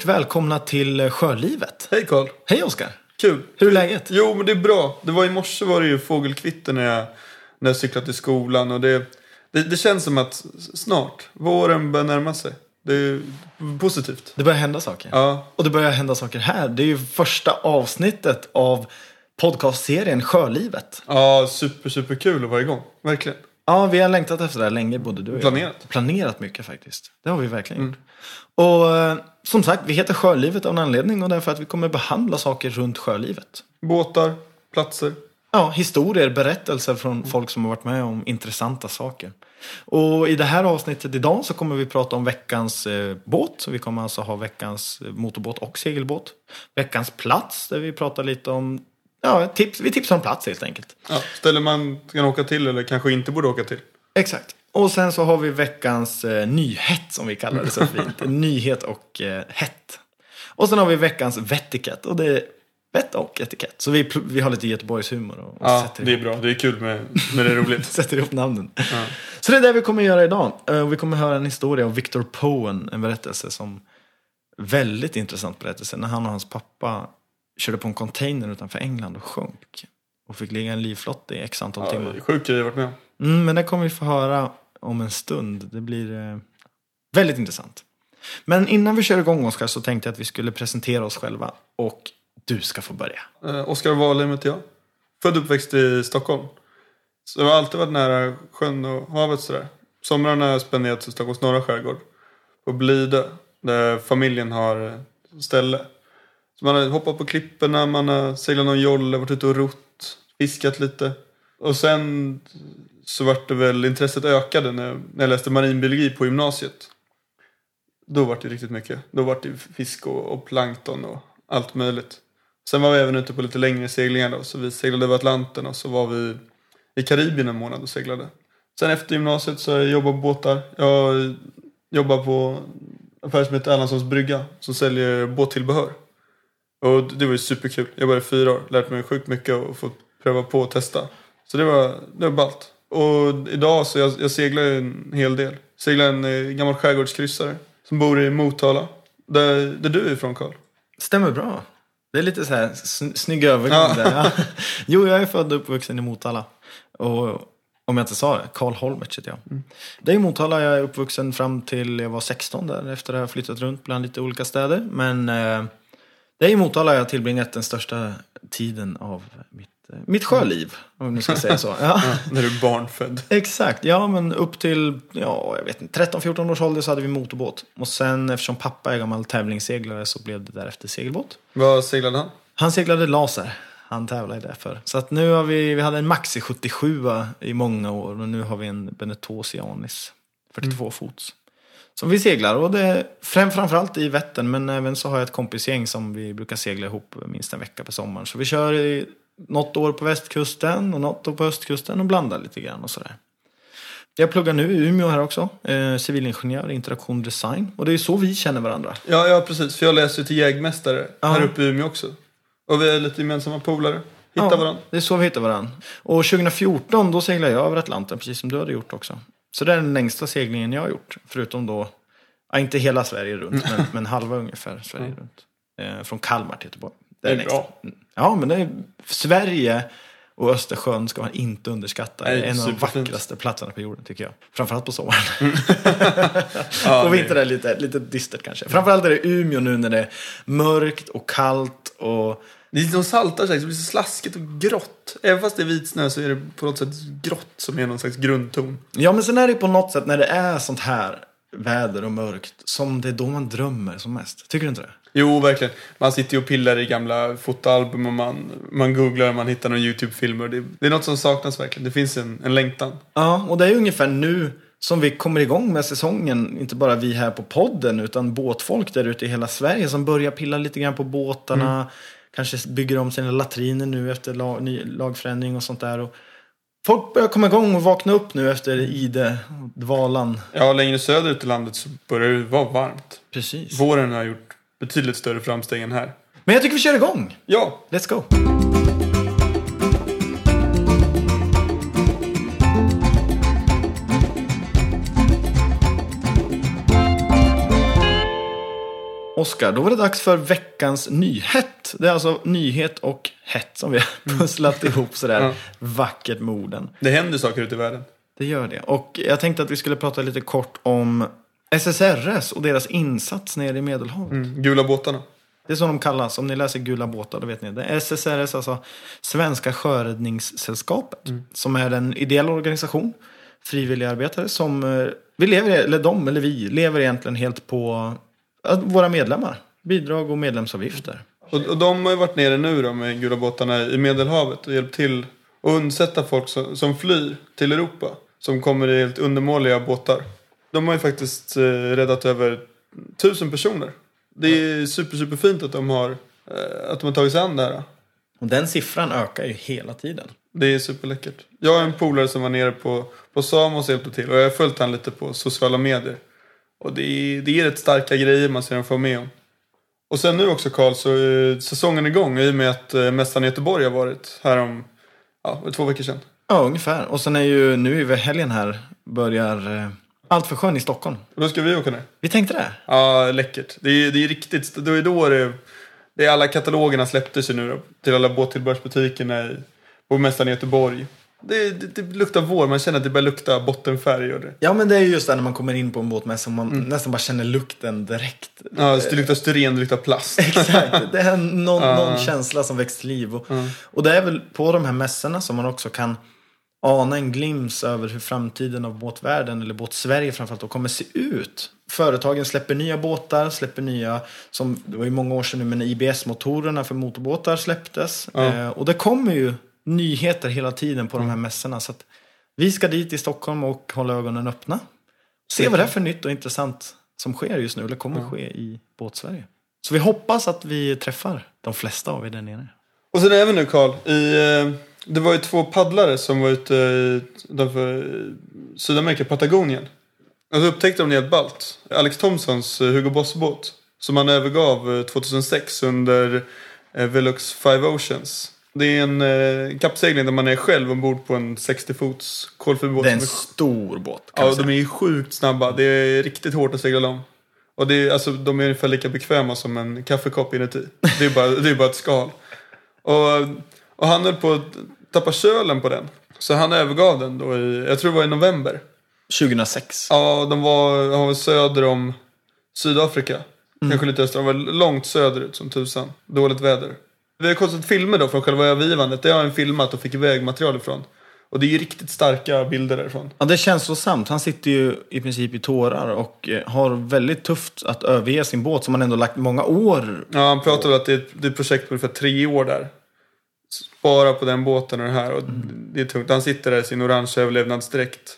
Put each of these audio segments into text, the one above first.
Och välkomna till Sjölivet. Hej Karl. Hej Oskar. Kul. Hur är läget? Jo, men det är bra. Det var i morse var det ju fågelkvitter när jag, när jag cyklade till skolan. Och det, det, det känns som att snart, våren börjar närma sig. Det är positivt. Det börjar hända saker. Ja, Och det börjar hända saker här. Det är ju första avsnittet av podcastserien Sjölivet. ja super, super kul att vara igång. Verkligen. Ja, vi har längtat efter det här länge, både du och jag. Planerat. Planerat mycket faktiskt. Det har vi verkligen gjort. Och eh, som sagt, vi heter Sjölivet av en anledning och därför att vi kommer behandla saker runt sjölivet. Båtar, platser. Ja, historier, berättelser från folk som har varit med om intressanta saker. Och i det här avsnittet idag så kommer vi prata om veckans eh, båt. Så vi kommer alltså ha veckans eh, motorbåt och segelbåt. Veckans plats där vi pratar lite om, ja, tips, vi tipsar om plats helt enkelt. Ja, ställen man kan åka till eller kanske inte borde åka till. Exakt. Och sen så har vi veckans eh, nyhet som vi kallar det så fint. Nyhet och eh, hett. Och sen har vi veckans vettikett. Och det är vett och etikett. Så vi, vi har lite Göteborgshumor och, och Ja, sätter, det är bra. Det är kul med, med det är roligt. sätter ihop namnen. Så det är det vi kommer göra idag. Eh, vi kommer höra en historia av Victor Poen. En berättelse som, väldigt intressant berättelse. När han och hans pappa körde på en container utanför England och sjönk. Och fick ligga i en livflott i x antal Ja, timmar. sjukt jag har varit med. Mm, men det kommer vi få höra om en stund. Det blir eh, väldigt intressant. Men innan vi kör igång Oskar så tänkte jag att vi skulle presentera oss själva. Och du ska få börja. Eh, Oskar Wahlheim heter jag. Född och uppväxt i Stockholm. Så jag har alltid varit nära sjön och havet sådär. Somrarna har jag spenderat i Stockholms norra skärgård. På Blidö. Där familjen har eh, ställe. Så man har hoppat på klipporna, man har seglat någon jolle, varit ute och rott, fiskat lite. Och sen så vart det väl intresset ökade när, när jag läste marinbiologi på gymnasiet. Då var det riktigt mycket. Då var det fisk och, och plankton och allt möjligt. Sen var vi även ute på lite längre seglingar då. Så vi seglade över Atlanten och så var vi i Karibien en månad och seglade. Sen efter gymnasiet så har jag jobbat på båtar. Jag jobbar på en affär som heter Erlandssons brygga. Som säljer båttillbehör. Och det var ju superkul. Jag i fyra år. Lärt mig sjukt mycket och fått pröva på och testa. Så det var, det var ballt. Och idag så jag, jag seglar ju en hel del. Seglar en eh, gammal skärgårdskryssare. Som bor i Motala. Där, där du är ifrån Karl. Stämmer bra. Det är lite så här sn- snygg övergång Ja. där. Ja. Jo, jag är född och uppvuxen i Motala. Och om jag inte sa det, Karl Holmertz heter jag. Det är i Motala jag är uppvuxen fram till jag var 16 där. Efter att jag flyttat runt bland lite olika städer. Men eh, det är i Motala jag tillbringat den största tiden av mitt, eh, mitt sjöliv. Om nu ska säga så. Ja. Ja, när du är barnfödd. Exakt, ja men upp till ja, jag vet inte, 13-14 års ålder så hade vi motorbåt. Och sen eftersom pappa är gammal tävlingsseglare så blev det därefter segelbåt. Vad seglade han? Han seglade laser. Han tävlade därför. Så att nu har vi, vi hade en Maxi 77 i många år och nu har vi en Oceanis 42 fots. Som vi seglar och det är fram, framförallt i Vättern men även så har jag ett kompisgäng som vi brukar segla ihop minst en vecka på sommaren. Så vi kör i, något år på västkusten och något år på östkusten och blandar lite grann och sådär. Jag pluggar nu i Umeå här också. Eh, civilingenjör, interaktion design. Och det är så vi känner varandra. Ja, ja, precis. För jag läser ju till jägmästare Ja. här uppe i Umeå också. Och vi är lite gemensamma polare. Hittar Ja, varandra. Det är så vi hittar varandra. Och 2014 då seglade jag över Atlanten, precis som du hade gjort också. Så det är den längsta seglingen jag har gjort. Förutom då, ja, inte hela Sverige runt, men, men halva ungefär Sverige runt. Eh, från Kalmar till Göteborg. Det är längst. bra. Mm. Ja, men det är, Sverige och Östersjön ska man inte underskatta. Det Nej, är en av de vackraste platserna på jorden tycker jag. Framförallt på sommaren. Ja, och det- vintern är lite, lite dystert kanske. Framförallt är det Umeå nu när det är mörkt och kallt och Som saltar sig, så det blir så slaskigt och grått. Även fast det är vit snö så är det på något sätt grått som är någon slags grundton. Ja, men sen är det på något sätt när det är sånt här väder och mörkt som det är då man drömmer som mest. Tycker du inte det? Jo, verkligen. Man sitter ju och pillar i gamla fotoalbum och man, man googlar och man hittar någon YouTube-film. och Det, det är något som saknas verkligen. Det finns en, en längtan. Ja, och det är ungefär nu som vi kommer igång med säsongen. Inte bara vi här på podden utan båtfolk där ute i hela Sverige som börjar pilla lite grann på båtarna. Kanske bygger om sina latriner nu efter lag, ny, lagförändring och sånt där. Och folk börjar komma igång och vakna upp nu efter ide-dvalan. Ja, längre söderut i landet så börjar det vara varmt. Precis. Våren har gjort betydligt större framsteg än här. Men jag tycker vi kör igång. Ja, Let's go. Oskar, då var det dags för veckans nyhet. Det är alltså nyhet och hett som vi har pusslat ihop sådär Ja. vackert med orden. Det händer saker ute i världen. Det gör det. Och jag tänkte att vi skulle prata lite kort om SSRS och deras insats nere i Medelhavet. Mm. Gula båtarna. Det är så de kallas. Om ni läser Gula båtar, då vet ni. Det SSRS, alltså Svenska Sjöräddningssällskapet. Som är en ideell organisation, frivilligarbetare, som eh, vi lever, eller de eller vi, lever egentligen helt på våra medlemmar. Bidrag och medlemsavgifter. Och, och de har ju varit nere nu då med gula båtarna i Medelhavet och hjälpt till att undsätta folk som, som flyr till Europa. Som kommer i helt undermåliga båtar. De har ju faktiskt eh, räddat över tusen personer. Det är super, super fint att de har, eh, att de har tagit sig an det här. Och den siffran ökar ju hela tiden. Det är superläckert. Jag har en polare som var nere på, på Samos och hjälpte till. Och jag har följt han lite på sociala medier. Och det är, det är rätt starka grejer man ser dem få med om. Och sen nu också Karl så är säsongen igång i och med att eh, Mästaren i Göteborg har varit här om ja, två veckor sedan. Ja, ungefär. Och sen är ju nu i helgen här börjar eh, Allt för sjön i Stockholm. Och då ska vi åka ner. Vi tänkte det. Ja, läckert. Det är, det är riktigt, det är då det, det är alla katalogerna släpptes ju nu då, till alla båttillbehörsbutikerna i, på Mästaren i Göteborg. Det, det, det luktar vår, man känner att det börjar lukta bottenfärg och det. Ja, men det är ju just det när man kommer in på en båtmässa och man nästan bara känner lukten direkt. Ja, det luktar styren, det luktar plast. Exakt, det är någon, någon känsla som väcks liv. Och, och det är väl på de här mässorna som man också kan ana en glims över hur framtiden av båtvärlden, eller båt-Sverige framförallt, då kommer se ut. Företagen släpper nya båtar, släpper nya, som det var ju många år sedan nu, men IBS-motorerna för motorbåtar släpptes. Ja. Eh, och det kommer ju nyheter hela tiden på de här mässorna. Så att vi ska dit i Stockholm och hålla ögonen öppna. Se vad det är för nytt och intressant som sker just nu, eller kommer ske i båt-Sverige. Så vi hoppas att vi träffar de flesta av er där nere. Och sen även nu Karl, eh, det var ju två paddlare som var ute i utanför Sydamerika, Patagonien. Och så upptäckte de något helt ballt. Alex Thomsons eh, Hugo Boss-båt. Som han övergav eh, 2006 under eh, Velux Five Oceans. Det är en eh, kappsegling där man är själv ombord på en 60-fots kolfiberbåt. Det är en stor båt. Ja, de är ju sjukt snabba. Det är riktigt hårt att segla lång. Och det är, alltså, de är ungefär lika bekväma som en kaffekopp inuti. Det är bara, det är bara ett skal. Och, och han höll på att tappa kölen på den. Så han övergav den då i, jag tror det var i november. 2006. Ja, de var, han var söder om Sydafrika. Kanske lite öster. De var långt söderut som tusan. Dåligt väder. Vi har kollat filmer då från själva övergivandet. Det har han filmat och fick iväg material ifrån. Och det är ju riktigt starka bilder därifrån. Ja, det är känslosamt. Han sitter ju i princip i tårar och eh, har väldigt tufft att överge sin båt som han ändå lagt många år. Ja, han pratade om att det är, ett, det är ett projekt på ungefär tre år där. Spara på den båten och det här. Och Det är tungt. Han sitter där i sin orange överlevnadsdräkt.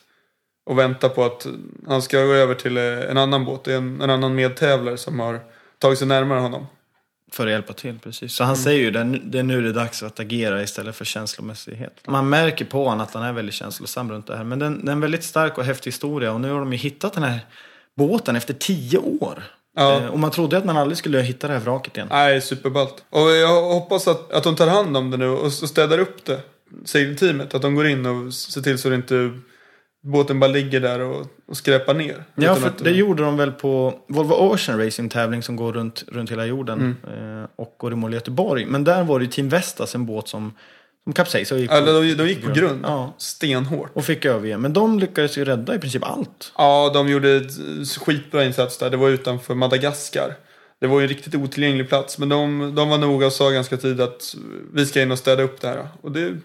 Och väntar på att han ska gå över till eh, en annan båt. Det är en, en annan medtävlare som har tagit sig närmare honom. För att hjälpa till, precis. Så han säger ju det, det är nu det är dags att agera istället för känslomässighet. Man märker på honom att han är väldigt känslosam runt det här. Men den, det är en väldigt stark och häftig historia. Och nu har de ju hittat den här båten efter tio år. Ja. Eh, Och man trodde att man aldrig skulle hitta det här vraket igen. Nej, superballt. Och jag hoppas att, att de tar hand om det nu och städar upp det. Segelteamet. Att de går in och ser till så det inte båten bara ligger där och, och skräpar ner. Ja, för det gjorde de väl på Volvo Ocean Racing tävling som går runt, runt hela jorden eh, och går i mål i Göteborg. Men där var det ju Team Vestas, en båt som, som kapsejsade och gick, Eller de, de gick på grund. Ja. Stenhårt. och fick överge. Men de lyckades ju rädda i princip allt. Ja, de gjorde ett skitbra insats där. Det var utanför Madagaskar. Det var ju en riktigt otillgänglig plats. Men de, de var noga och sa ganska tidigt att vi ska in och städa upp det här. Och det,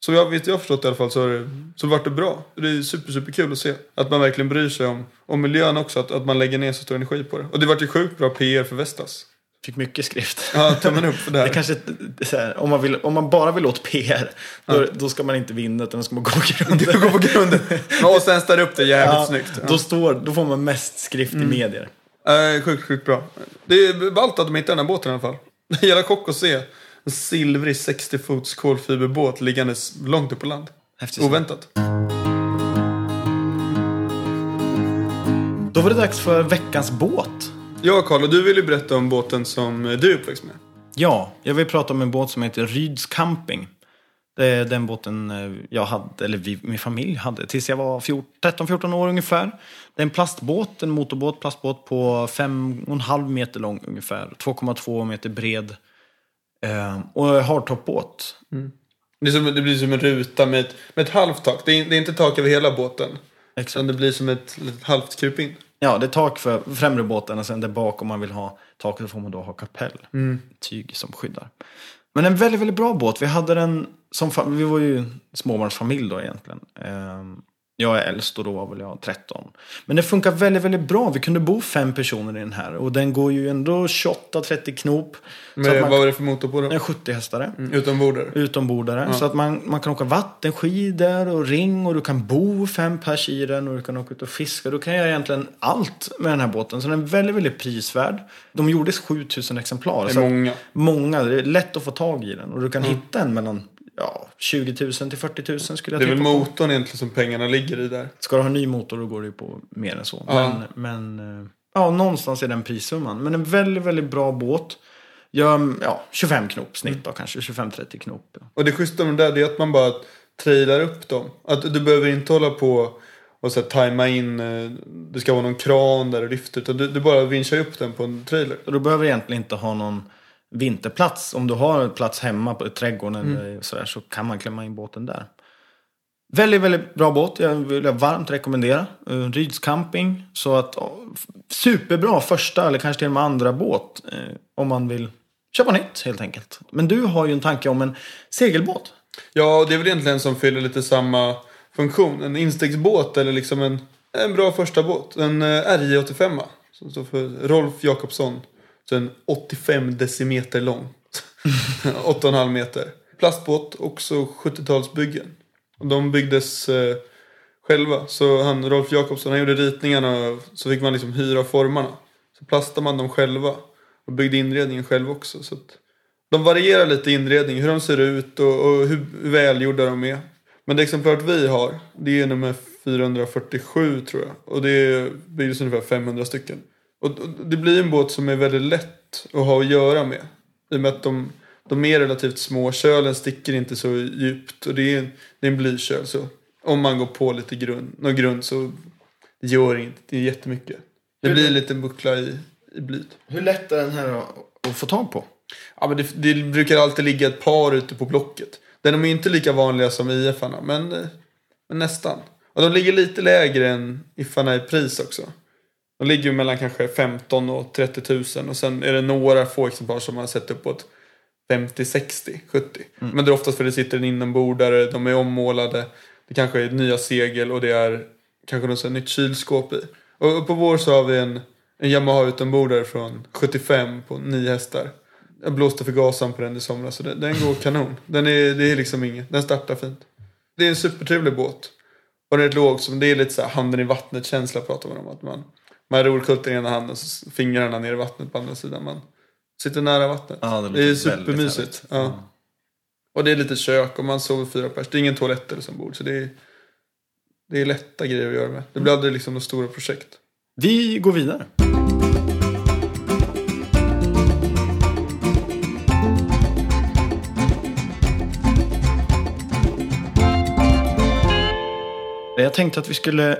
så jag vet jag har förstått i alla fall så, är det, så vart det bra. Det är super, super kul att se. Att man verkligen bryr sig om, om miljön också. Att, att man lägger ner så stor energi på det. Och det vart ju sjukt bra PR för Vestas. Fick mycket skrift. Ja, tummen upp för det Det här. är kanske det här, om, man vill, om man bara vill åt PR, då, då ska man inte vinna utan då ska man gå på grund. Du går på grunden. Och sen städa upp det jävligt Ja, snyggt. Ja. då, står, då får man mest skrift i medier. Eh, sjukt, sjukt bra. Det är ballt att de hittade den här båten i alla fall. Det jävla chock att se en silvrig 60-fots kolfiberbåt liggandes långt upp på land. Häftigt. Oväntat. Då var det dags för veckans båt. Ja, Karl, och du vill ju berätta om båten som du är uppväxt med. Ja, jag vill prata om en båt som heter Ryds Camping. Det är den båten eh, jag hade, eller vi, min familj hade, tills jag var 13-14 år ungefär. Det är en plastbåt, en motorbåt, plastbåt på 5,5 meter lång ungefär. 2,2 meter bred. Eh, och hardtopbåt. Det, är som, det blir som en ruta med ett, med ett halvt tak. Det är, det är inte tak över hela båten. Exakt. Det blir som ett litet halvt krypin. Ja, det är tak för främre båten och sen där bak om man vill ha taket så får man då ha kapell. Tyg som skyddar. Men en väldigt, väldigt bra båt. Vi hade den som, vi var ju småbarnsfamilj då egentligen. Ehm, Jag är äldst och då var väl jag 13. Men det funkar väldigt, väldigt bra. Vi kunde bo fem personer i den här. Och den går ju ändå 28-30 knop. Men man, vad var det för motor på den då? är 70 hästare. Mm. Utombordare? Utombordare. Så att man, man kan åka vattenskidor och ring och du kan bo fem pers i den och du kan åka ut och fiska. Du kan göra egentligen allt med den här båten. Så den är väldigt, väldigt prisvärd. De gjordes 7000 exemplar. Det är många. många. Det är lätt att få tag i den. Och du kan hitta en mellan ja, 20 000 till 40 000 skulle jag Det är väl tippa på. motorn egentligen som pengarna ligger i där. Ska du ha en ny motor då går det ju på mer än så. Ja. Men, men eh, ja, någonstans är den prissumman. Men en väldigt, väldigt bra båt. Gör ja, 25 knop snitt då kanske. 25-30 knop. Och det schyssta med det där är att man bara trailar upp dem. Att du behöver inte hålla på och så här, tajma in, eh, det ska vara någon kran där och lyfter. Utan du, du bara vinschar upp den på en trailer. Och du behöver egentligen inte ha någon vinterplats. Om du har plats hemma på i trädgården Mm. eller sådär, så kan man klämma in båten där. Väldigt, väldigt bra båt. Jag vill varmt rekommendera. Eh, Ryds camping. Så att, eh, superbra första eller kanske till och med andra båt. Eh, om man vill köpa nytt helt enkelt. Men du har ju en tanke om en segelbåt. Ja, det är väl egentligen en som fyller lite samma funktion. En instegsbåt eller liksom en, en bra första båt. En RJ85 som står för Rolf Jakobsson. Sen 85 decimeter lång. 8,5 meter. Plastbåt, också 70-talsbyggen. De byggdes eh, själva. Så han, Rolf Jakobsson, han gjorde ritningarna och så fick man liksom hyra formarna. Så plastade man dem själva. Och byggde inredningen själv också. Så att de varierar lite i inredning, hur de ser ut och, och hur välgjorda de är. Men det exemplaret vi har, det är nummer 447 tror jag. Och det byggdes ungefär 500 stycken. Och det blir en båt som är väldigt lätt att ha att göra med. I och med att de, de är relativt små. Kölen sticker inte så djupt. Och det är, en- det är en blyköl. Så om man går på lite grund, någon grund så det gör inte det är jättemycket. Det blir lite buckla i, i blyt. Hur lätt är den här att, att få tag på? Ja, men det, det brukar alltid ligga ett par ute på Blocket. De är inte lika vanliga som IF-arna, men, men nästan. Och de ligger lite lägre än IF-arna i pris också. De ligger mellan kanske 15 och 30 000 och sen är det några få exemplar som man har sett uppåt 50, 60, 70. Men det är oftast för det sitter en inombordare, de är ommålade, det kanske är nya segel och det är kanske något nytt kylskåp i. Och på vår så har vi en, en Yamaha utombordare från 75 på 9 hästar. Jag blåste för gasan på den i somras så den, den går kanon. Den är, det är liksom inget, den startar fint. Det är en supertrevlig båt. Och den är låg, som det är lite så här handen i vattnet känsla pratar man om. Att man, man ror kulten i ena handen och fingrarna ner i vattnet på andra sidan. Man sitter nära vattnet. Ja, det, låter är supermysigt. Ja. Och det är lite kök och man sover fyra pers. Det är ingen toalett eller som bord. Så det är, det är lätta grejer att göra med. Det blir aldrig liksom några stora projekt. Vi går vidare. Jag tänkte att vi skulle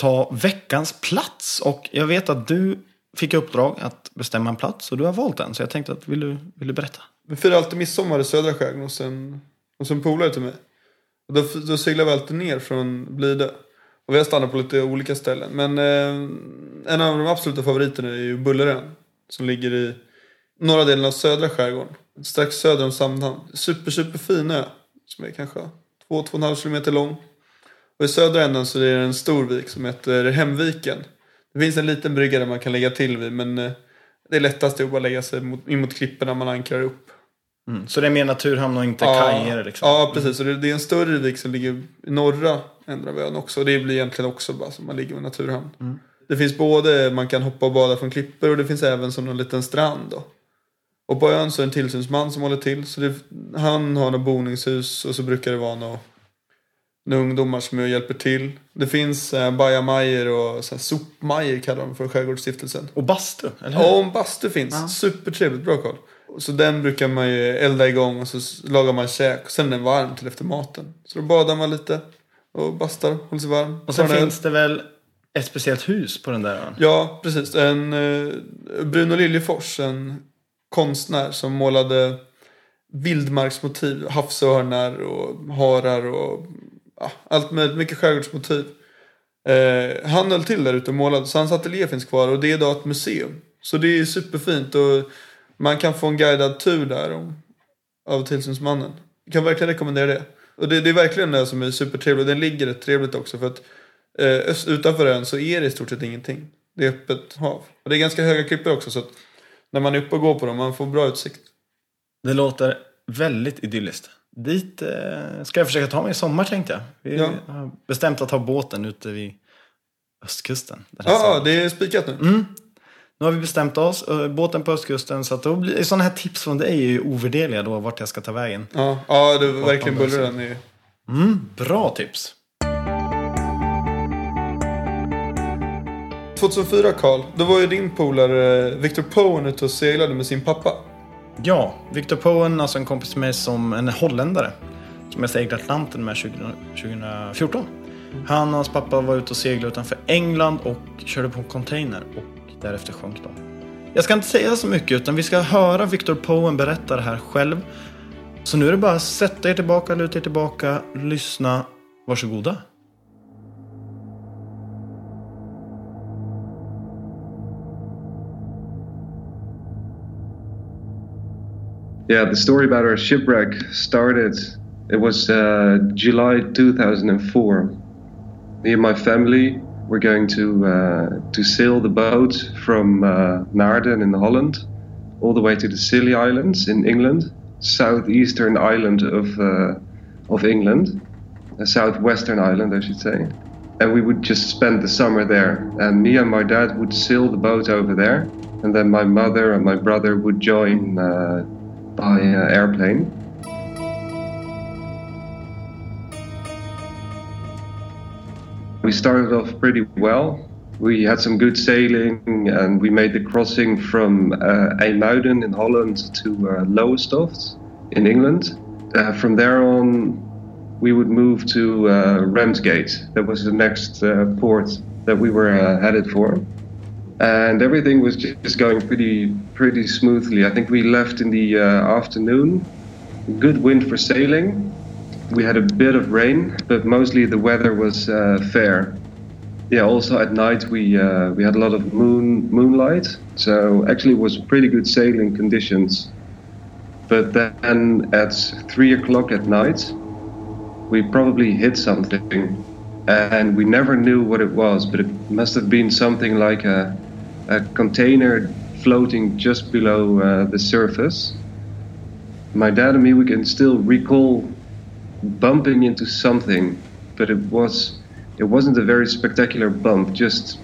ta veckans plats och jag vet att du fick i uppdrag att bestämma en plats och du har valt den. Så jag tänkte att vill du, vill du berätta? Vi firar alltid midsommar i södra skärgården hos en, och sen polare till mig. Och då, då seglar vi alltid ner från Blidö. Och vi har stannat på lite olika ställen. Men eh, en av de absoluta favoriterna är ju Bullerön. Som ligger i norra delen av södra skärgården. Strax söder om Sandhamn. Super, super fin ö. Som är kanske 2-2,5 kilometer lång. Och i södra änden så är det en stor vik som heter Hemviken. Det finns en liten brygga där man kan lägga till vid. Men eh, det är lättast att bara lägga sig mot, in mot klipporna man ankrar upp. Mm. Så det är mer naturhamn och inte kajer liksom? Ja, precis. Och det, det är en större vik som ligger i norra änden av ön också. Och det blir egentligen också bara som man ligger med naturhamn. Det finns både man kan hoppa och bada från klippor och det finns även som en liten strand då. Och på ön så är det en tillsynsman som håller till. Så det, han har något boningshus och så brukar det vara några några ungdomar som och hjälper till. Det finns eh, bajamajor och så här, sopmajor kallar de för Skärgårdsstiftelsen. Och bastu, eller hur? Ja, om bastu finns. Supertrevligt, bra koll. Så den brukar man ju elda igång och så lagar man käk. Och sen är den varm till efter maten. Så då badar man lite och bastar, håller sig varm. Och sen Tar finns det väl ett speciellt hus på den där ön? Ja, precis. En, eh, Bruno Liljefors, en konstnär som målade vildmarksmotiv. Havsörnar och harar och ja, allt möjligt, mycket skärgårdsmotiv. Eh, han höll till där ute och målade, så hans ateljé finns kvar och det är idag ett museum. Så det är superfint och man kan få en guidad tur där om, av tillsynsmannen. Jag kan verkligen rekommendera det. Och det, det är verkligen det som är supertrevligt. Den ligger rätt trevligt också för att eh, utanför ön så är det i stort sett ingenting. Det är öppet hav. Och det är ganska höga klippor också så att när man är uppe och går på dem man får bra utsikt. Det låter väldigt idylliskt. Dit eh, ska jag försöka ta mig i sommar tänkte jag. Vi Ja. har bestämt att ha båten ute vid östkusten. Ja, sommaren. det är spikat nu. Mm. Nu har vi bestämt oss. eh, Båten på östkusten. Så att då blir, sådana här tips från dig är ju ovärderliga då. Vart jag ska ta vägen. Ja, ja det var verkligen bullrar den. Mm, bra tips. 2004 Karl, då var ju din polare Victor Poen ute och seglade med sin pappa. Ja, Victor Poen, alltså en kompis med mig som en holländare. Som jag seglade Atlanten med 20, 2014. Han och hans pappa var ute och seglade utanför England och körde på en container och därefter sjönk de. Jag ska inte säga så mycket utan vi ska höra Victor Poen berätta det här själv. Så nu är det bara att sätta er tillbaka, luta er tillbaka, lyssna. Varsågoda. Yeah, the story about our shipwreck started. It was uh, July 2004. Me and my family were going to uh, to sail the boat from uh, Naarden in Holland all the way to the Scilly Islands in England, southeastern island of uh, of England, a southwestern island, I should say. And we would just spend the summer there. And me and my dad would sail the boat over there, and then my mother and my brother would join uh, by uh, airplane. We started off pretty well. We had some good sailing and we made the crossing from uh, in Holland to uh, Lowestoft in England. Uh, from there on, we would move to uh, Ramsgate. That was the next uh, port that we were uh, headed for. And everything was just going pretty pretty smoothly. I think we left in the uh, afternoon. Good wind for sailing. We had a bit of rain, but mostly the weather was uh, fair. Yeah. Also at night we uh, we had a lot of moon moonlight, so actually it was pretty good sailing conditions. But then at three o'clock at night, we probably hit something, and we never knew what it was. But it must have been something like a a container floating just below uh, the surface. My dad and me, we can still recall bumping into something, but it was it wasn't a very spectacular bump. Just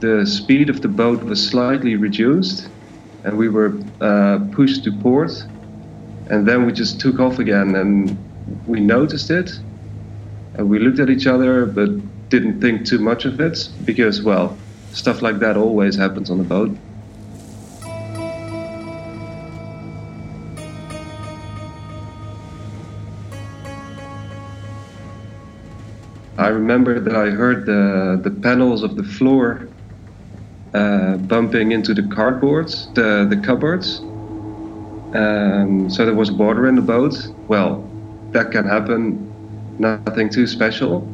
the speed of the boat was slightly reduced, and we were uh, pushed to port. And then we just took off again, and we noticed it, and we looked at each other, but didn't think too much of it because, well, stuff like that always happens on a boat. I remember that I heard the, the panels of the floor uh, bumping into the cardboards, the, the cupboards. Um, so there was water in the boat. Well, that can happen, nothing too special.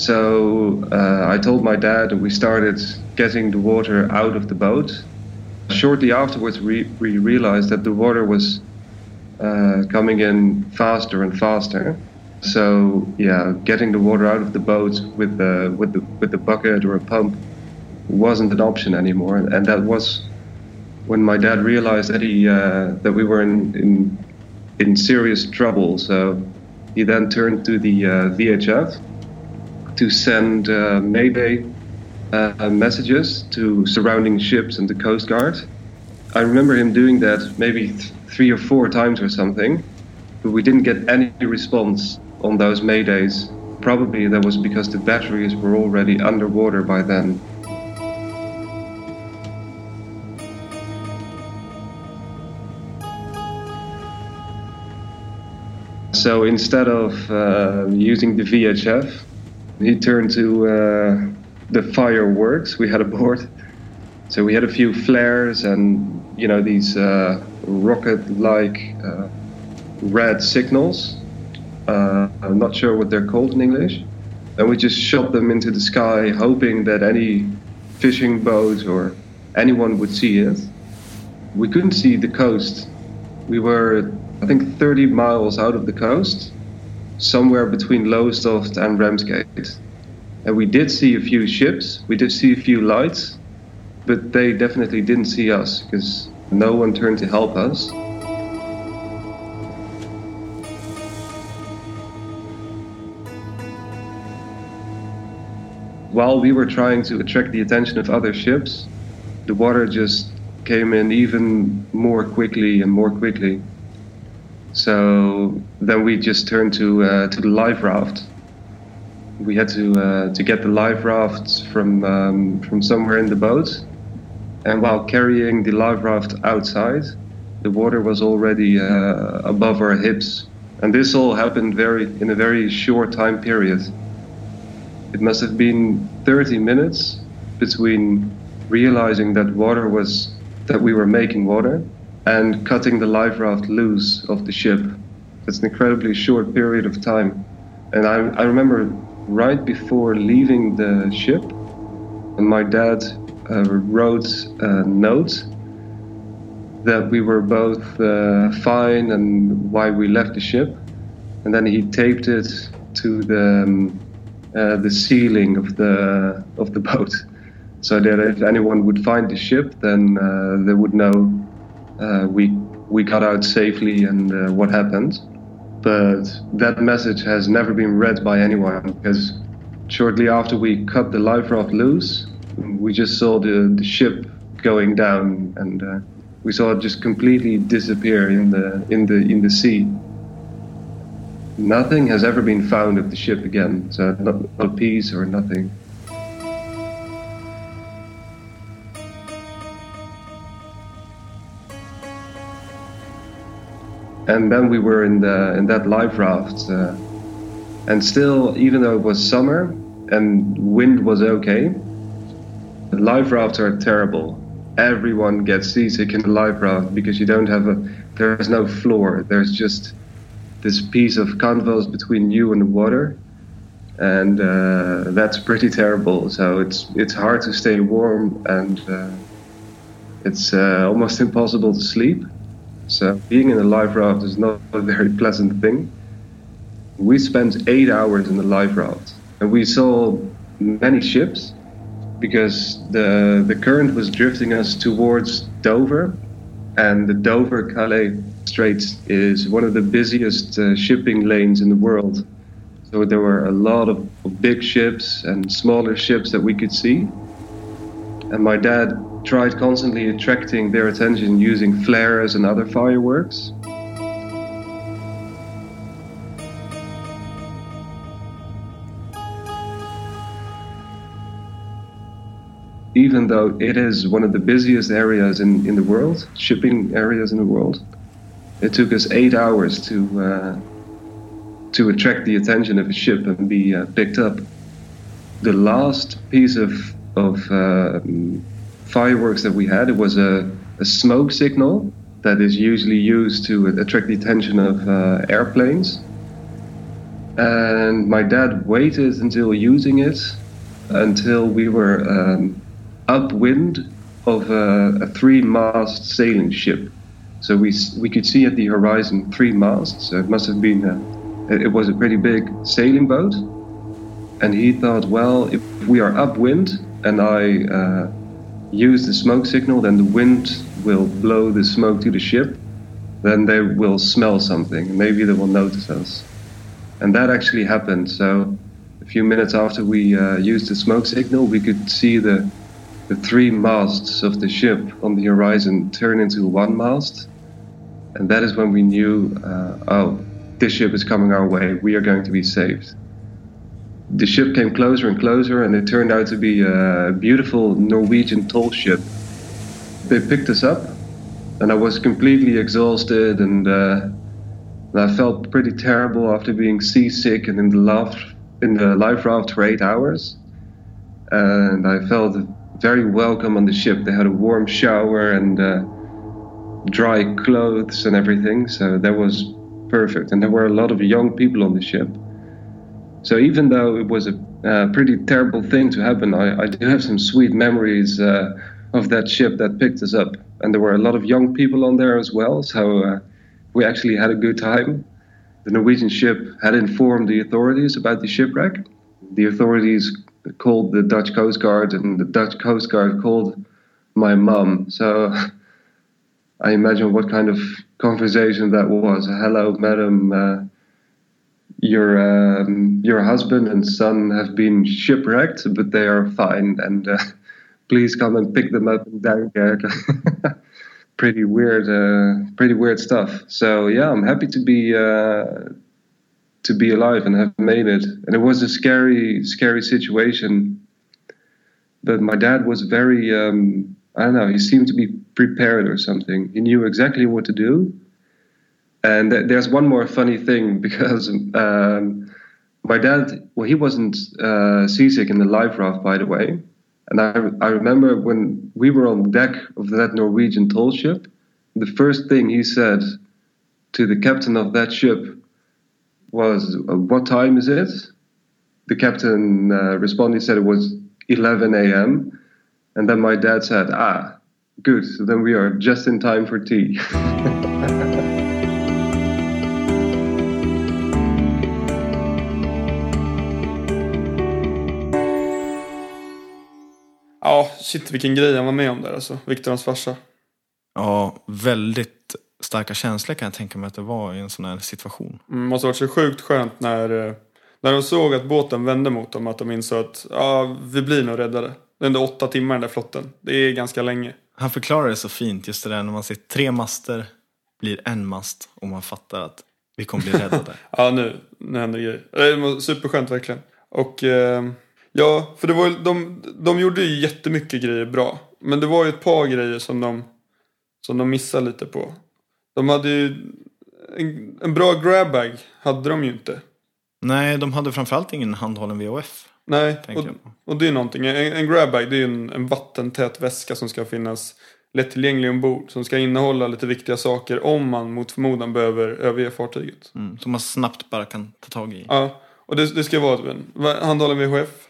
So uh, I told my dad, and we started getting the water out of the boat. Shortly afterwards, we, we realized that the water was uh, coming in faster and faster. So yeah, getting the water out of the boat with the with the with the bucket or a pump wasn't an option anymore, and that was when my dad realized that he uh, that we were in, in in serious trouble. So he then turned to the uh, VHF to send uh, uh, messages to surrounding ships and the Coast Guard. I remember him doing that maybe th- three or four times or something, but we didn't get any response on those Maydays. Probably that was because the batteries were already underwater by then. So instead of uh, using the VHF, he turned to uh, the fireworks we had aboard. So we had a few flares and you know these uh, rocket-like uh, red signals uh, I'm not sure what they're called in English. And we just shot them into the sky, hoping that any fishing boat or anyone would see it. We couldn't see the coast. We were, I think, 30 miles out of the coast, somewhere between Lowestoft and Ramsgate. And we did see a few ships, we did see a few lights, but they definitely didn't see us because no one turned to help us. While we were trying to attract the attention of other ships, the water just came in even more quickly and more quickly. So then we just turned to uh, to the life raft. We had to uh, to get the life rafts from um, from somewhere in the boat, and while carrying the life raft outside, the water was already uh, above our hips, and this all happened very in a very short time period. It must have been 30 minutes between realizing that water was that we were making water and cutting the life raft loose of the ship. That's an incredibly short period of time. And I, I remember right before leaving the ship, and my dad uh, wrote a note that we were both uh, fine and why we left the ship. And then he taped it to the, um, uh, the ceiling of the, of the boat so that if anyone would find the ship, then uh, they would know uh, we we got out safely and uh, what happened. But that message has never been read by anyone because shortly after we cut the life raft loose, we just saw the, the ship going down and we saw it just completely disappear in the in the in the sea. Nothing has ever been found of the ship again, so not, not a piece or nothing. and then we were in the in that life raft uh, and still even though it was summer and wind was okay the life rafts are terrible everyone gets seasick in the life raft because you don't have a there's no floor there's just this piece of canvas between you and the water and uh, that's pretty terrible so it's it's hard to stay warm and uh, it's uh, almost impossible to sleep so being in a life raft is not a very pleasant thing. We spent eight hours in the life raft, and we saw many ships because the the current was drifting us towards Dover, and the Dover Calais Straits is one of the busiest uh, shipping lanes in the world. So there were a lot of, of big ships and smaller ships that we could see. And my dad tried constantly attracting their attention using flares and other fireworks. Even though it is one of the busiest areas in, in the world, shipping areas in the world, it took us eight hours to uh, to attract the attention of a ship and be uh, picked up. The last piece of of uh, fireworks that we had. It was a, a smoke signal that is usually used to attract the attention of uh, airplanes. And my dad waited until using it until we were um, upwind of a, a three-mast sailing ship. So we we could see at the horizon three masts. So it must have been a, it was a pretty big sailing boat. And he thought, well, if we are upwind and I uh, use the smoke signal, then the wind will blow the smoke to the ship. Then they will smell something. Maybe they will notice us. And that actually happened. So a few minutes after we uh, used the smoke signal, we could see the the three masts of the ship on the horizon turn into one mast. And that is when we knew, uh, oh, this ship is coming our way. We are going to be saved the ship came closer and closer, and it turned out to be a beautiful Norwegian toll ship. They picked us up, and I was completely exhausted, and uh, And I felt pretty terrible after being seasick and in the in the life raft for eight hours. And I felt very welcome on the ship. They had a warm shower and uh, dry clothes and everything, so that was perfect. And there were a lot of young people on the ship. So even though it was a uh, pretty terrible thing to happen, I, I do have some sweet memories uh, of that ship that picked us up. And there were a lot of young people on there as well, so uh, we actually had a good time. The Norwegian ship had informed the authorities about the shipwreck. The authorities called the Dutch Coast Guard, and the Dutch Coast Guard called my mum. So I imagine what kind of conversation that was. Hello, madam. Uh, your um, your husband and son have been shipwrecked, but they are fine, and uh, please come and pick them up in Dunkirk. pretty weird, uh, pretty weird stuff. So yeah, I'm happy to be uh, to be alive and have made it. And it was a scary, scary situation. But my dad was very, um, I don't know, he seemed to be prepared or something. He knew exactly what to do. And th- there's one more funny thing because um, my dad, well, he wasn't uh, seasick in the life raft, by the way. And I, I remember when we were on deck of that Norwegian toll ship, the first thing he said to the captain of that ship was, uh, What time is it? The captain uh, responded, said it was 11 a.m. And then my dad said, Ah, good, so then we are just in time for tea. Ja, shit vilken grej han var med om där alltså. Viktor hans farsa. Ja, väldigt starka känslor kan jag tänka mig att det var i en sån här situation. Mm, måste ha varit så sjukt skönt när, eh, när de såg att båten vände mot dem. Att de insåg att ja, vi blir nog räddade. Det är ändå åtta timmar den där flotten. Det är ganska länge. Han förklarar det så fint, just det där när man ser tre master blir en mast och man fattar att vi kommer bli räddade. Ja, nu, nu händer grejer. Det var superskönt verkligen. Och eh, ja, för det var, de, de gjorde ju jättemycket grejer bra. Men det var ju ett par grejer som de, som de missade lite på. De hade ju en, en bra grabbag hade de ju inte. Nej, de hade framförallt ingen handhållen VHF. Nej, och, och det är någonting. En, en grabbag det är en, en vattentät väska som ska finnas lättillgänglig ombord. Som ska innehålla lite viktiga saker om man mot förmodan behöver överge fartyget. Mm, som man snabbt bara kan ta tag i. Ja, och det, det ska vara en handhållen VHF.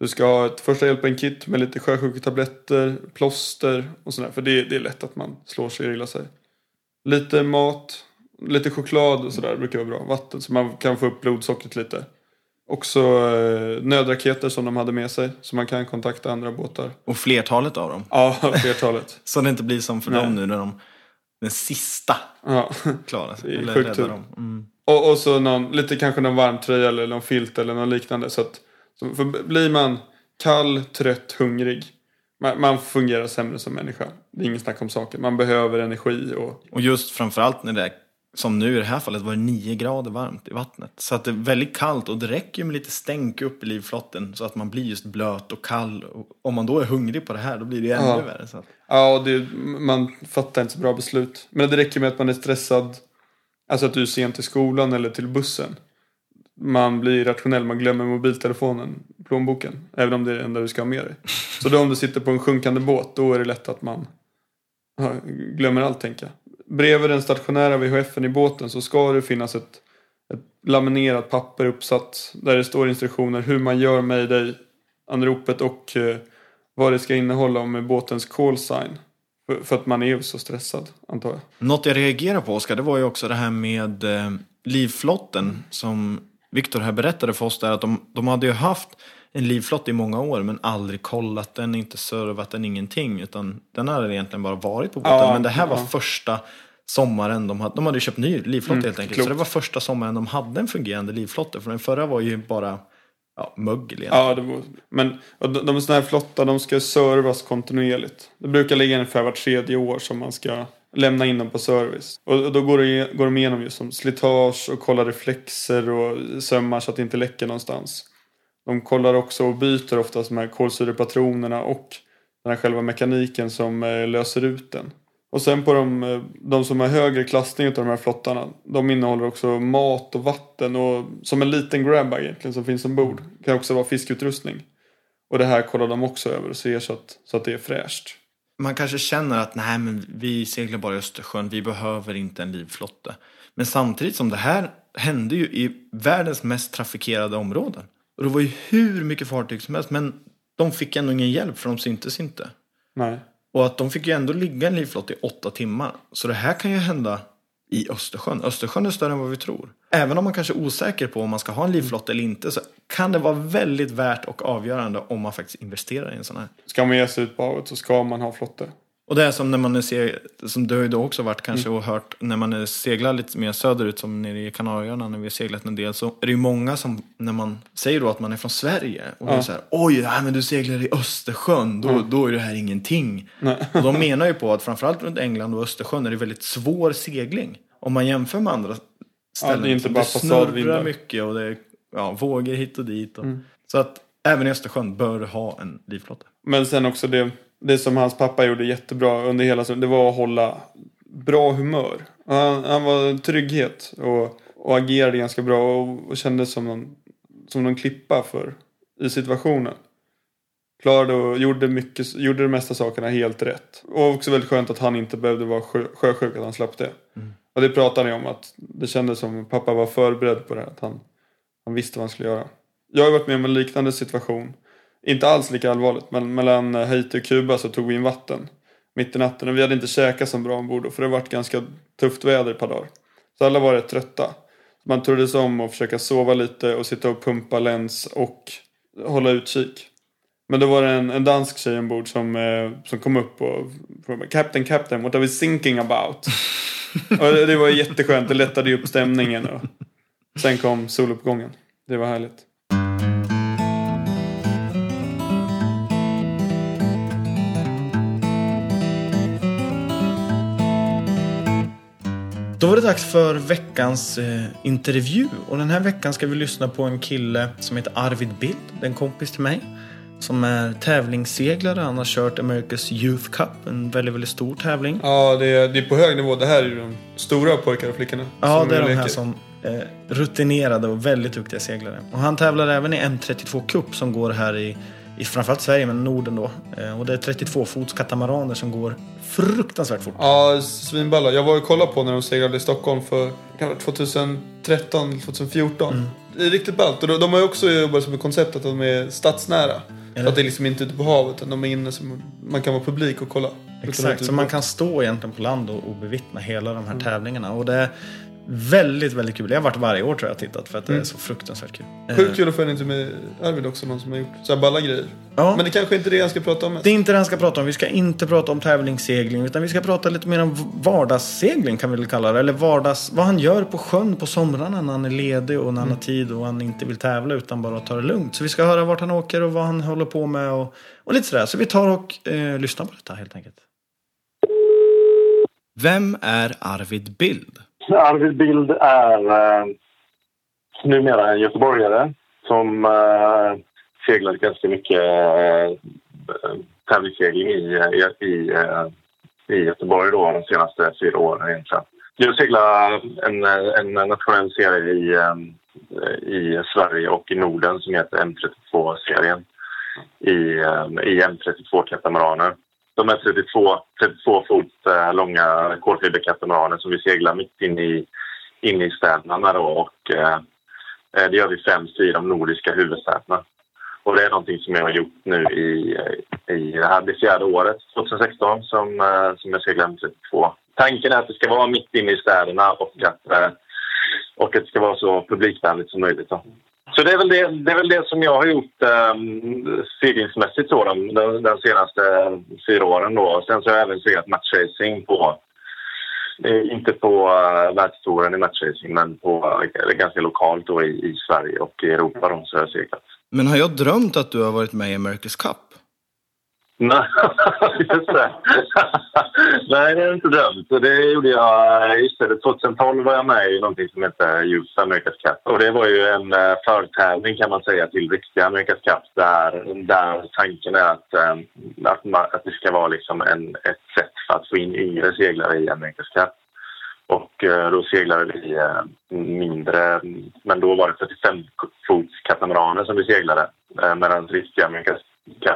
Du ska ha ett första hjälpen-kit med lite sjösjuketabletter, plåster och sådär. För det, det är lätt att man slår sig och illa sig. Lite mat, lite choklad och sådär brukar vara bra. Vatten så man kan få upp blodsockret lite. Också eh, nödraketer som de hade med sig. Så man kan kontakta andra båtar. Och flertalet av dem. Ja, flertalet. Så det inte blir som för Nej. dem nu när de den sista Ja. klarar sig. Eller räddar tur. dem. Mm. Och, och så någon, lite kanske någon varmtröja eller någon filt eller något liknande. Så att, för blir man kall, trött, hungrig. Man, man fungerar sämre som människa. Det är ingen snack om saken. Man behöver energi och Och just framförallt när det är, som nu i det här fallet var det 9 grader varmt i vattnet. Så att det är väldigt kallt och det räcker ju med lite stänk upp i livflotten så att man blir just blöt och kall. Och om man då är hungrig på det här då blir det ju ännu Ja. värre. Så att, Ja, och det, man fattar inte så bra beslut. Men det räcker med att man är stressad. Alltså att du är sent till skolan eller till bussen. Man blir irrationell, man glömmer mobiltelefonen, plånboken. Även om det är det enda du ska ha med dig. Så då om du sitter på en sjunkande båt, då är det lätt att man glömmer allt tänka. Bredvid den stationära VHFen i båten så ska det finnas ett, ett laminerat papper uppsatt. Där det står instruktioner hur man gör mayday, anropet och eh, vad det ska innehålla med båtens call sign. För, för att man är ju så stressad, antar jag. Något jag reagerar på Oskar, det var ju också det här med eh, livflotten som Viktor här berättade för oss där att de, de hade ju haft en livflotte i många år men aldrig kollat den, inte servat den, ingenting. Utan den hade egentligen bara varit på båten. Ja, men det här var ja. första sommaren de hade, de hade ju köpt ny livflotte Mm, helt enkelt. klokt. Så det var första sommaren de hade en fungerande livflotte. För den förra var ju bara ja, mögel egentligen. Ja, var, men de, de sådana här flotta, de ska servas kontinuerligt. Det brukar ligga ungefär vart tredje år som man ska lämna in dem på service. Och, och då går, det, går de igenom just som slitage och kollar reflexer och sömmar så att det inte läcker någonstans. De kollar också och byter oftast de här kolsyrepatronerna och den här själva mekaniken som eh, löser ut den. Och sen på de, eh, de som har högre klassning av de här flottarna. De innehåller också mat och vatten och som en liten grabbag egentligen som finns ombord. Det Kan också vara fiskeutrustning. Och det här kollar de också över och ser så att, så att det är fräscht. Man kanske känner att nej men vi seglar bara i Östersjön, vi behöver inte en livflotte. Men samtidigt som det här hände ju i världens mest trafikerade områden. Och det var ju hur mycket fartyg som helst men de fick ändå ingen hjälp för de syntes inte. Nej. Och att de fick ju ändå ligga en livflotte i åtta timmar. Så det här kan ju hända i Östersjön. Östersjön är större än vad vi tror. Även om man kanske är osäker på om man ska ha en livflotte eller inte så kan det vara väldigt värt och avgörande om man faktiskt investerar i en sån här. Ska man ge sig ut på havet så ska man ha flotte. Och det är som när man ser, som du har ju då också varit kanske och hört, när man seglar lite mer söderut som nere i Kanarieöarna när vi har seglat en del så är det ju många som, när man säger då att man är från Sverige och ja. så här, oj, nej, men du seglar i Östersjön, då, mm. då är det här ingenting. Nej. Och de menar ju på att framförallt runt England och Östersjön är det väldigt svår segling. Om man jämför med andra ställen. Ja, det är inte bara det snurrar mycket och det är ja, vågor hit och dit. Och, mm. Så att även i Östersjön bör du ha en livflotte. Men sen också det det som hans pappa gjorde jättebra under hela det var att hålla bra humör. Han, han var trygghet och, och agerade ganska bra och, och kändes som någon, som någon klippa för i situationen. Klarade och gjorde, mycket, gjorde de mesta sakerna helt rätt. Och också väldigt skönt att han inte behövde vara sjö, sjösjuk, att han slapp det. Mm. Och det pratade ni om att det kändes som att pappa var förberedd på det. Att han, han visste vad han skulle göra. Jag har varit med om en liknande situation. Inte alls lika allvarligt, men mellan Haiti och Kuba så tog vi in vatten mitt i natten. Och vi hade inte käkat så bra ombord för det varit ganska tufft väder ett par dagar. Så alla var rätt trötta. Man turades om att försöka sova lite och sitta och pumpa läns och hålla utkik. Men då var det en, en dansk tjej ombord som, eh, som kom upp och frågade Captain, Captain, what are we thinking about? och det, det var jätteskönt, det lättade ju upp stämningen. Och sen kom soluppgången. Det var härligt. Då var det dags för veckans eh, intervju. Och den här veckan ska vi lyssna på en kille som heter Arvid Bild. Det är en kompis till mig. Som är tävlingsseglare. Han har kört America's Youth Cup. En väldigt, väldigt stor tävling. Ja, det är, det är på hög nivå. Det här är de stora pojkarna och flickorna. Ja, det är de leker. här som är rutinerade och väldigt duktiga seglare. Och han tävlar även i M32 Cup som går här i i framförallt Sverige, men Norden då. Eh, och det är 32 fots katamaraner som går fruktansvärt fort. Ja, svinballa. Jag var och kollade på när de seglade i Stockholm för 2013, 2014. Mm. Det är riktigt ballt. Och de har ju också jobbat med konceptet att de är stadsnära. Så att det är liksom inte ute på havet utan de är inne som man kan vara publik och kolla. Exakt, så man kan stå egentligen på land och, och bevittna hela de här mm. tävlingarna. Och det, Väldigt, väldigt kul. Jag har varit varje år tror jag tittat för att det är mm. så fruktansvärt kul. Sjukt kul att få en intervju med Arvid också, någon som har gjort så här balla grejer. Ja. Men det kanske inte är det han ska prata om mest. Det är inte det han ska prata om. Vi ska inte prata om tävlingssegling utan vi ska prata lite mer om vardagssegling kan vi väl kalla det. Eller vardags, vad han gör på sjön på somrarna när han är ledig och när han mm. har tid och han inte vill tävla utan bara tar det lugnt. Så vi ska höra vart han åker och vad han håller på med och, och lite sådär. Så vi tar och eh, lyssnar på detta helt enkelt. Vem är Arvid Bild? Arvid Bild är eh, numera en göteborgare som eh, seglade ganska mycket eh, tävlingssegling i, eh, i, i, i Göteborg då, de senaste fyra åren egentligen. Jag seglade en, en nationell serie i, eh, i Sverige och i Norden som heter M32-serien i, i M32-katamaraner. De här 32, 32 fot eh, långa kolfiberkatamaraner som vi seglar mitt in i, in i städerna då, och eh, eh det gör vi främst i de nordiska huvudstäderna. Och det är någonting som jag har gjort nu i, eh, i det här det fjärde året, 2016, som, som jag seglar med 32. Tanken är att det ska vara mitt inne i städerna och att, och att det ska vara så publikvänligt som möjligt. Då. Så det är väl det, det, är väl det som jag har gjort eh, seglingsmässigt de, de, de senaste fyra åren. Då. Sen så har jag även seglat matchracing på, eh, inte på eh, uh, världstouren i matchracing men på, uh, ganska lokalt då i, i Sverige och i Europa då, så har jag seglat. Men har jag drömt att du har varit med i America's Cup? Nej, just det. Nej, det är inte dumt. Det gjorde jag eh, istället. 2012 var jag med i någonting som heter Youth America's Cup. Och det var ju en eh, förtävling kan man säga till riktiga America's Cup där, där tanken är att, eh, att, man, att det ska vara liksom en, ett sätt att få in yngre seglare i America's Cup. Och då seglade vi mindre, men då var det 45 fots katamaraner som vi seglade. Medan riktiga Amerikas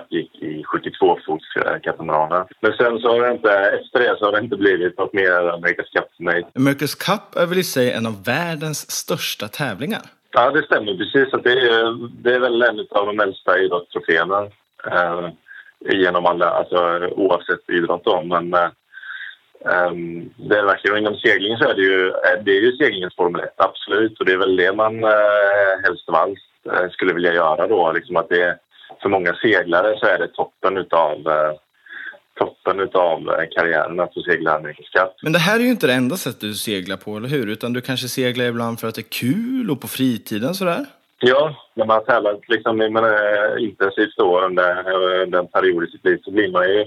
Gick i 72 fots eh, katamaraner. Men sen så har det inte, efter det så har det inte blivit något mer Amerikas Cup för mig. America's Cup är väl i sig en av världens största tävlingar? Ja, det stämmer precis. Att det, är, det är väl en av de äldsta idrottstroféerna eh, genom alla, alltså, oavsett idrott. Då. Men eh, ehm, det är verkligen, inom seglingen så är det ju, det är ju seglingens Formel 1, absolut. Och det är väl det man eh, helst av allt eh, skulle vilja göra då. Liksom att det, för många seglare så är det toppen utav eh, toppen utav eh, karriären att få segla Amerikas Cup. Men det här är ju inte det enda sättet du seglar på, eller hur? Utan du kanske seglar ibland för att det är kul och på fritiden sådär? Ja, när man har tävlat liksom, man är intensivt då under, under en period i sitt liv så blir man ju,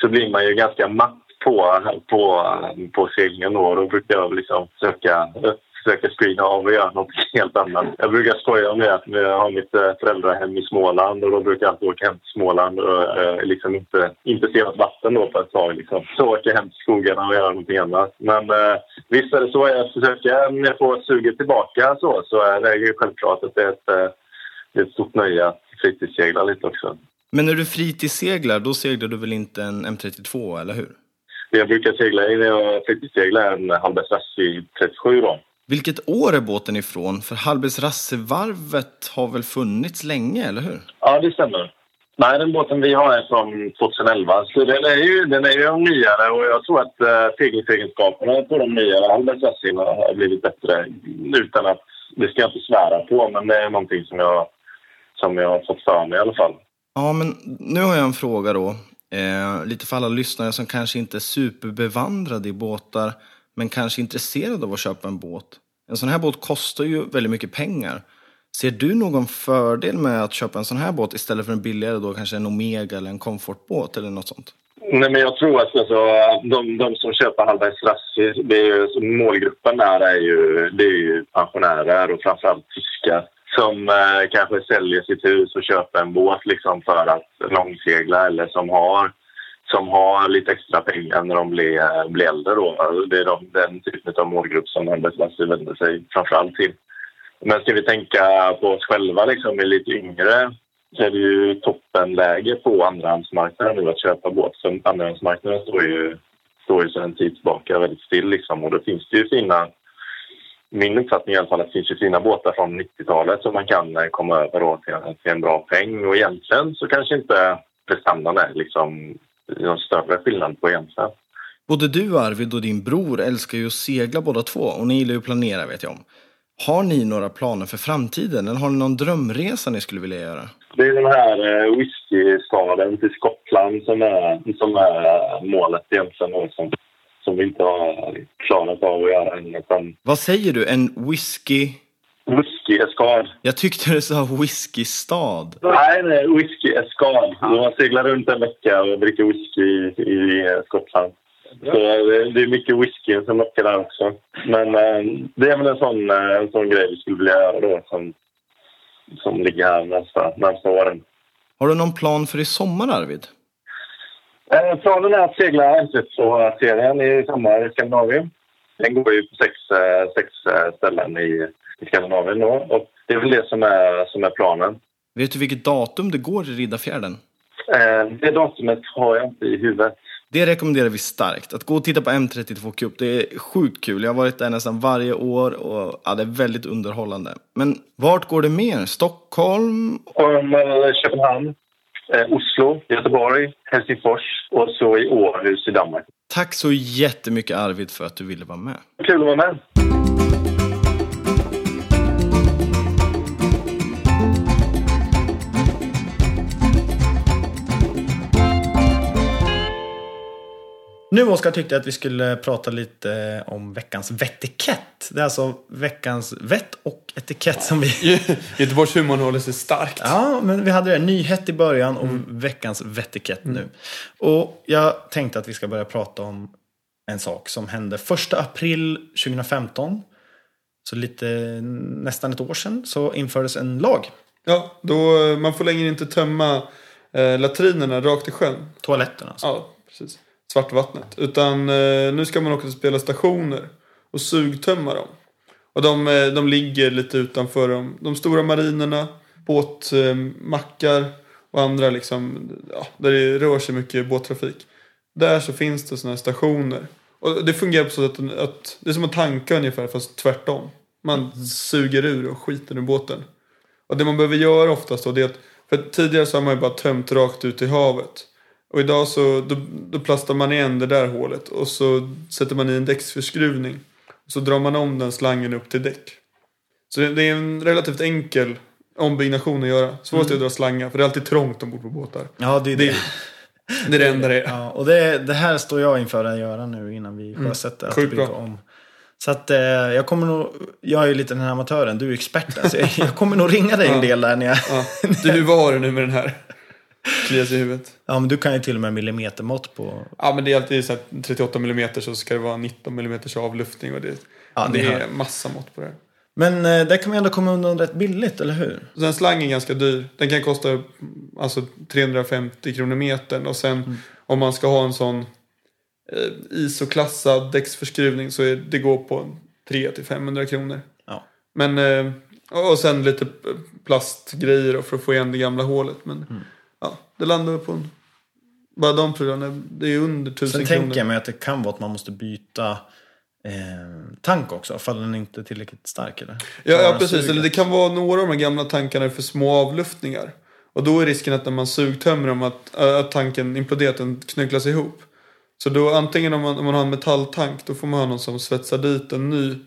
så blir man ju ganska matt på, på, på seglingen då. Då brukar jag liksom försöka försöka screena av och göra något helt annat. Jag brukar skoja om det att jag har mitt eh, föräldrahem i Småland och då brukar jag alltid åka hem till Småland och eh, liksom inte, inte se något vatten då på ett tag. Liksom. Så åker jag hem till skogarna och gör någonting annat. Men eh, visst är det så. Jag försöker, när jag får suget tillbaka så, så är det ju självklart att det är ett, eh, det är ett stort nöje att fritidssegla lite också. Men när du fritidsseglar, då seglar du väl inte en M32, eller hur? Jag brukar segla i jag fritidsseglar en Hallbergs Rassi 37 då. Vilket år är båten ifrån? För Hallbergs Rassevarvet har väl funnits länge, eller hur? Ja, det stämmer. Nej, den båten vi har är från 2011. Så den är ju, den är ju nyare och jag tror att uh, seglingsegenskaperna på de nyare Hallbergs Rassin har blivit bättre. Utan att, det ska jag inte svära på, men det är någonting som jag, som jag har fått för mig i alla fall. Ja, men nu har jag en fråga då. Eh, lite för alla lyssnare som kanske inte är superbevandrade i båtar men kanske intresserad av att köpa en båt. En sån här båt kostar ju väldigt mycket pengar. Ser du någon fördel med att köpa en sån här båt istället för en billigare då kanske en Omega eller en komfortbåt eller något sånt? Nej, men jag tror att alltså, de, de som köper Hallbergs Rassi, det är ju, alltså, målgruppen där är ju, det är ju pensionärer och framförallt tyskar som eh, kanske säljer sitt hus och köper en båt liksom för att långsegla eller som har som har lite extra pengar när de blir, blir äldre. Då. Det är de, den typen av målgrupp som Handelslassi vänder sig framförallt till. Men ska vi tänka på oss själva, liksom, är lite yngre, så är det ju toppenläge på andrahandsmarknaden nu att köpa båt. Så andrahandsmarknaden står ju, står ju sedan en tid tillbaka väldigt still. Liksom. Och då finns det ju fina, min uppfattning i alla fall, att det finns ju fina båtar från 90-talet som man kan eh, komma över då till, till en bra peng. Och egentligen så kanske inte prestandan är liksom någon större skillnad på egentligen. Både du Arvid och din bror älskar ju att segla båda två och ni gillar ju att planera vet jag om. Har ni några planer för framtiden eller har ni någon drömresa ni skulle vilja göra? Det är den här eh, whiskystaden till Skottland som är, som är eh, målet egentligen och som, som vi inte har klarat av att göra än. Vad säger du? En whisky... Whisky-eskad. Jag tyckte du sa whiskystad. Nej, nej, whisky-eskad. Man seglar runt en vecka och dricker whisky i, i Skottland. Så det är mycket whisky som lockar där också. Men eh, det är väl en sån, eh, en sån grej vi skulle vilja göra då som, som ligger här nästa, nästa åren. Har du någon plan för i sommar Arvid? Eh, planen är att segla M32-serien i sommar i Skandinavien. Den går ju på sex, eh, sex eh, ställen i, i Skandinavien då. Och det är väl det som är, som är planen. Vet du vilket datum det går i Riddarfjärden? Eh, det datumet har jag inte i huvudet. Det rekommenderar vi starkt. Att gå och titta på M32 Cup, det är sjukt kul. Jag har varit där nästan varje år och ja, det är väldigt underhållande. Men vart går det mer? Stockholm? Eh, Köpenhamn, eh, Oslo, Göteborg, Helsingfors och så i Århus i Danmark. Tack så jättemycket Arvid för att du ville vara med. Kul att vara med. Nu Oskar tyckte jag att vi skulle prata lite om veckans vettikett. Det är alltså veckans vett och etikett som vi... Göteborgs humor håller sig starkt. Ja, men vi hade det. Nyhet i början och veckans vettikett nu. Och jag tänkte att vi ska börja prata om en sak som hände 1 april 2015. Så lite nästan ett år sedan så infördes en lag. Ja, då, man får längre inte tömma eh, latrinerna rakt i sjön. Toaletterna alltså. Ja, precis. Svartvattnet. Utan eh, nu ska man åka till spela-stationer och sugtömma dem. Och de, eh, de ligger lite utanför de, de stora marinerna, båtmackar och andra liksom, ja, där det rör sig mycket båttrafik. Där så finns det sådana här stationer. Och det fungerar på så sätt att, att det är som att tanka ungefär fast tvärtom. Man suger ur och skiter ur båten. Och det man behöver göra oftast då det är att, för tidigare så har man ju bara tömt rakt ut i havet. Och idag så då, då plastar man igen det där hålet och så sätter man i en däcksförskruvning. Och så drar man om den slangen upp till däck. Så det, det är en relativt enkel ombyggnation att göra. Svårast är att dra slangar för det är alltid trångt ombord på båtar. Ja, det är Det, det. det är det enda det är. Ja, och det, det här står jag inför att göra nu innan vi sjösätter. Att Sjukt bygga bra. om. Så att eh, jag kommer nog, jag är ju lite den här amatören, du är experten. Så jag, jag kommer nog ringa dig en del där när jag... Ja. Du, hur var det nu med den här? Kliar sig i huvudet. Ja, men du kan ju till och med millimetermått på... Ja men det är alltid så här 38 mm så ska det vara 19 mm avluftning och det, Ja, det det är massa mått på det. Men eh, där kan vi ändå komma undan rätt billigt, eller hur? Den slangen är ganska dyr. Den kan kosta alltså 350 kronor metern och sen Mm. om man ska ha en sån eh, ISO-klassad däcksförskruvning så är det går på 300-500 kronor. Ja. Men, eh, och sen lite plastgrejer för att få igen det gamla hålet. Men Mm. Det landar på en... Bara de prylarna, det är under 1000 Sen kronor. tänker jag mig att det kan vara att man måste byta eh, tank också, ifall den inte är tillräckligt stark. Eller? Ja, ja precis. Eller det kan vara några av de gamla tankarna för små avluftningar. Och då är risken att när man sugtömmer dem att, att tanken imploderar, att den knycklas ihop. Så då antingen om man, om man har en metalltank då får man ha någon som svetsar dit en ny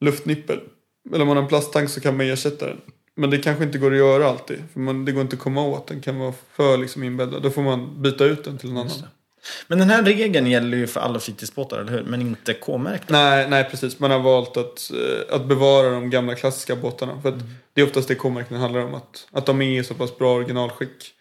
luftnippel. Eller om man har en plasttank så kan man ersätta den. Men det kanske inte går att göra alltid. För man, det går inte att komma åt. Den kan vara för liksom inbäddad. Då får man byta ut den till en annan. Men den här regeln gäller ju för alla fritidsbåtar, eller hur? Men inte K-märkta. Nej, nej precis. Man har valt att, eh, att bevara de gamla klassiska båtarna. För att det är oftast det K-märkena handlar om. Att, att de är i så pass bra originalskick.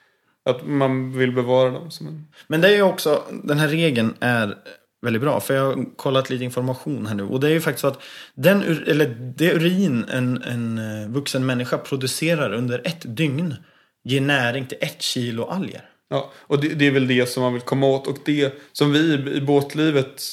Att man vill bevara dem. Som en... Men det är ju också, den här regeln är väldigt bra. För jag har kollat lite information här nu. Och det är ju faktiskt så att den, eller det urin en, en eh, vuxen människa producerar under ett dygn ger näring till ett kilo alger. Ja, och det, det är väl det som man vill komma åt. Och det som vi i- i båtlivet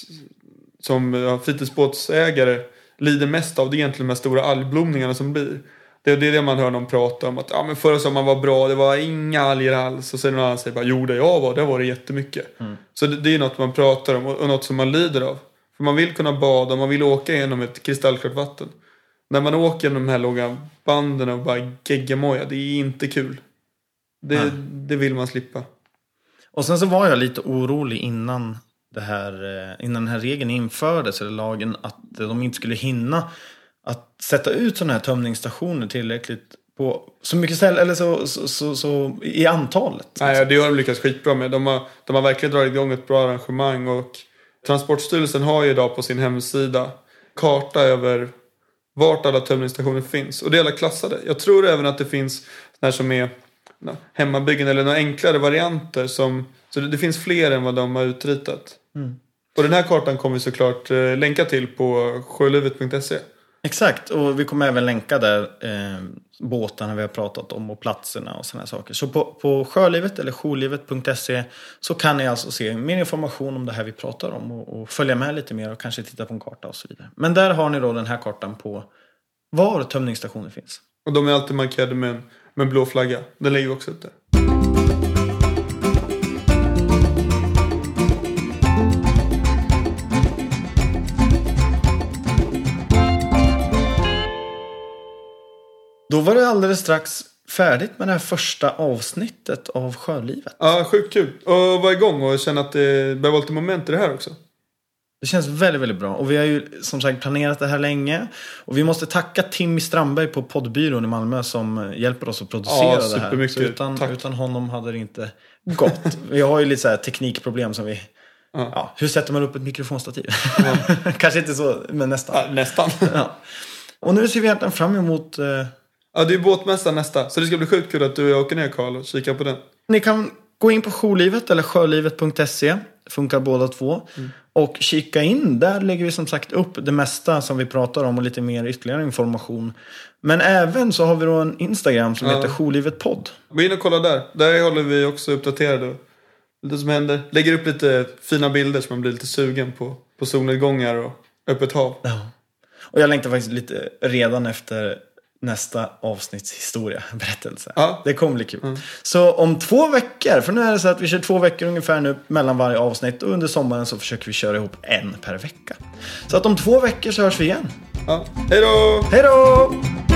som ja, fritidsbåtsägare lider mest av. Det är egentligen de här stora algblomningarna som blir. Det, det är det man hör någon prata om. Att ja, men förra sommaren var bra, det var inga alger alls. Och sen någon annan säger bara jo, där jag var, där var det jättemycket. Så det, det är något man pratar om och, och något som man lider av. För man vill kunna bada, man vill åka genom ett kristallklart vatten. När man åker genom de här låga banden och bara geggamoja, det är inte kul. Det, det vill man slippa. Och sen så var jag lite orolig innan, det här, eh, innan den här regeln infördes, eller lagen, att de inte skulle hinna att sätta ut sådana här tömningsstationer tillräckligt på så mycket ställen, eller så, så, så, så i antalet. Nej, det har de lyckats skitbra med. De har, de har verkligen dragit igång ett bra arrangemang och Transportstyrelsen har ju idag på sin hemsida karta över vart alla tömningsstationer finns. Och det är alla klassade. Jag tror även att det finns här som är hemmabyggen eller några enklare varianter. Som, så det, det finns fler än vad de har utritat. Och den här kartan kommer vi såklart eh, länka till på sjölivet.se. Exakt, och vi kommer även länka där eh, båtarna vi har pratat om och platserna och sådana saker. Så på, på sjölivet eller jourlivet.se så kan ni alltså se mer information om det här vi pratar om och, och följa med lite mer och kanske titta på en karta och så vidare. Men där har ni då den här kartan på var tömningsstationer finns. Och de är alltid markerade med en, med en blå flagga. Den ligger också ute. Då var det alldeles strax färdigt med det här första avsnittet av Sjölivet. Ja, sjukt kul. Och vara igång och känna att det börjar vara lite moment i det här också. Det känns väldigt, väldigt bra. Och vi har ju som sagt planerat det här länge. Och vi måste tacka Timmy Strandberg på poddbyrån i Malmö som hjälper oss att producera Ja, det här. Så utan, Tack. utan honom hade det inte gått. vi har ju lite så teknikproblem som vi... Ja. Ja, hur sätter man upp ett mikrofonstativ? Kanske inte så, men nästan. Ja, nästan. Och nu ser vi egentligen fram emot... Eh, Ja, det är båtmässan nästa. Så det ska bli sjukt kul att du och jag åker ner Karl och kikar på den. Ni kan gå in på jourlivet eller sjölivet.se. Funkar båda två. Och kika in. Där lägger vi som sagt upp det mesta som vi pratar om och lite mer ytterligare information. Men även så har vi då en Instagram som Ja. heter jourlivetpodd. Gå in och kolla där. Där håller vi också uppdaterade. lite som händer. Lägger upp lite fina bilder så man blir lite sugen på, på solnedgångar och öppet hav. Ja. Och jag längtar faktiskt lite redan efter nästa avsnitts historia, berättelse. Ja. Det kommer bli kul. Så om två veckor, för nu är det så att vi kör två veckor ungefär nu mellan varje avsnitt och under sommaren så försöker vi köra ihop en per vecka. Så att om två veckor så hörs vi igen. Ja. Hej då! Hej då!